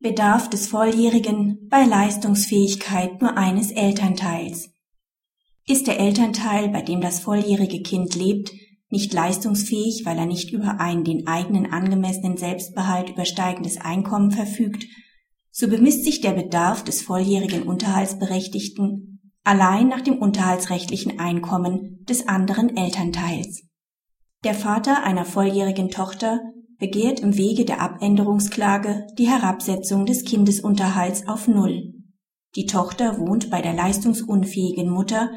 Bedarf des Volljährigen bei Leistungsfähigkeit nur eines Elternteils. Ist der Elternteil, bei dem das volljährige Kind lebt, nicht leistungsfähig, weil er nicht über ein den eigenen angemessenen Selbstbehalt übersteigendes Einkommen verfügt, so bemisst sich der Bedarf des volljährigen Unterhaltsberechtigten allein nach dem unterhaltsrechtlichen Einkommen des anderen Elternteils. Der Vater einer volljährigen Tochter begehrt im Wege der Abänderungsklage die Herabsetzung des Kindesunterhalts auf Null. Die Tochter wohnt bei der leistungsunfähigen Mutter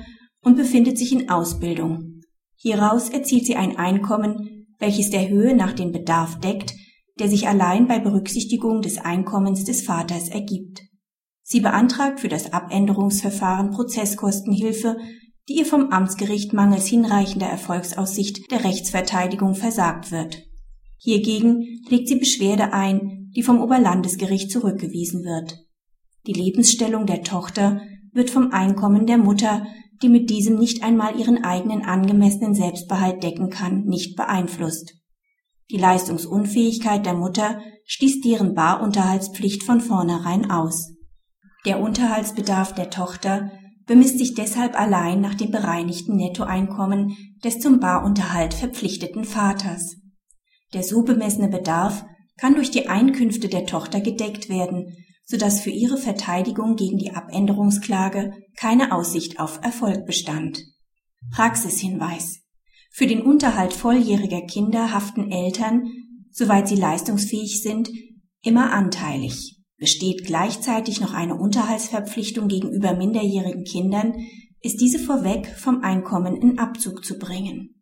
und befindet sich in Ausbildung. Hieraus erzielt sie ein Einkommen, welches der Höhe nach den Bedarf deckt, der sich allein bei Berücksichtigung des Einkommens des Vaters ergibt. Sie beantragt für das Abänderungsverfahren Prozesskostenhilfe, die ihr vom Amtsgericht mangels hinreichender Erfolgsaussicht der Rechtsverteidigung versagt wird. Hiergegen legt sie Beschwerde ein, die vom Oberlandesgericht zurückgewiesen wird. Die Lebensstellung der Tochter wird vom Einkommen der Mutter, die mit diesem nicht einmal ihren eigenen angemessenen Selbstbehalt decken kann, nicht beeinflusst. Die Leistungsunfähigkeit der Mutter schließt deren Barunterhaltspflicht von vornherein aus. Der Unterhaltsbedarf der Tochter bemisst sich deshalb allein nach dem bereinigten Nettoeinkommen des zum Barunterhalt verpflichteten Vaters. Der so bemessene Bedarf kann durch die Einkünfte der Tochter gedeckt werden, so dass für ihre Verteidigung gegen die Abänderungsklage keine Aussicht auf Erfolg bestand. Praxishinweis. Für den Unterhalt volljähriger Kinder haften Eltern, soweit sie leistungsfähig sind, immer anteilig. Besteht gleichzeitig noch eine Unterhaltsverpflichtung gegenüber minderjährigen Kindern, ist diese vorweg vom Einkommen in Abzug zu bringen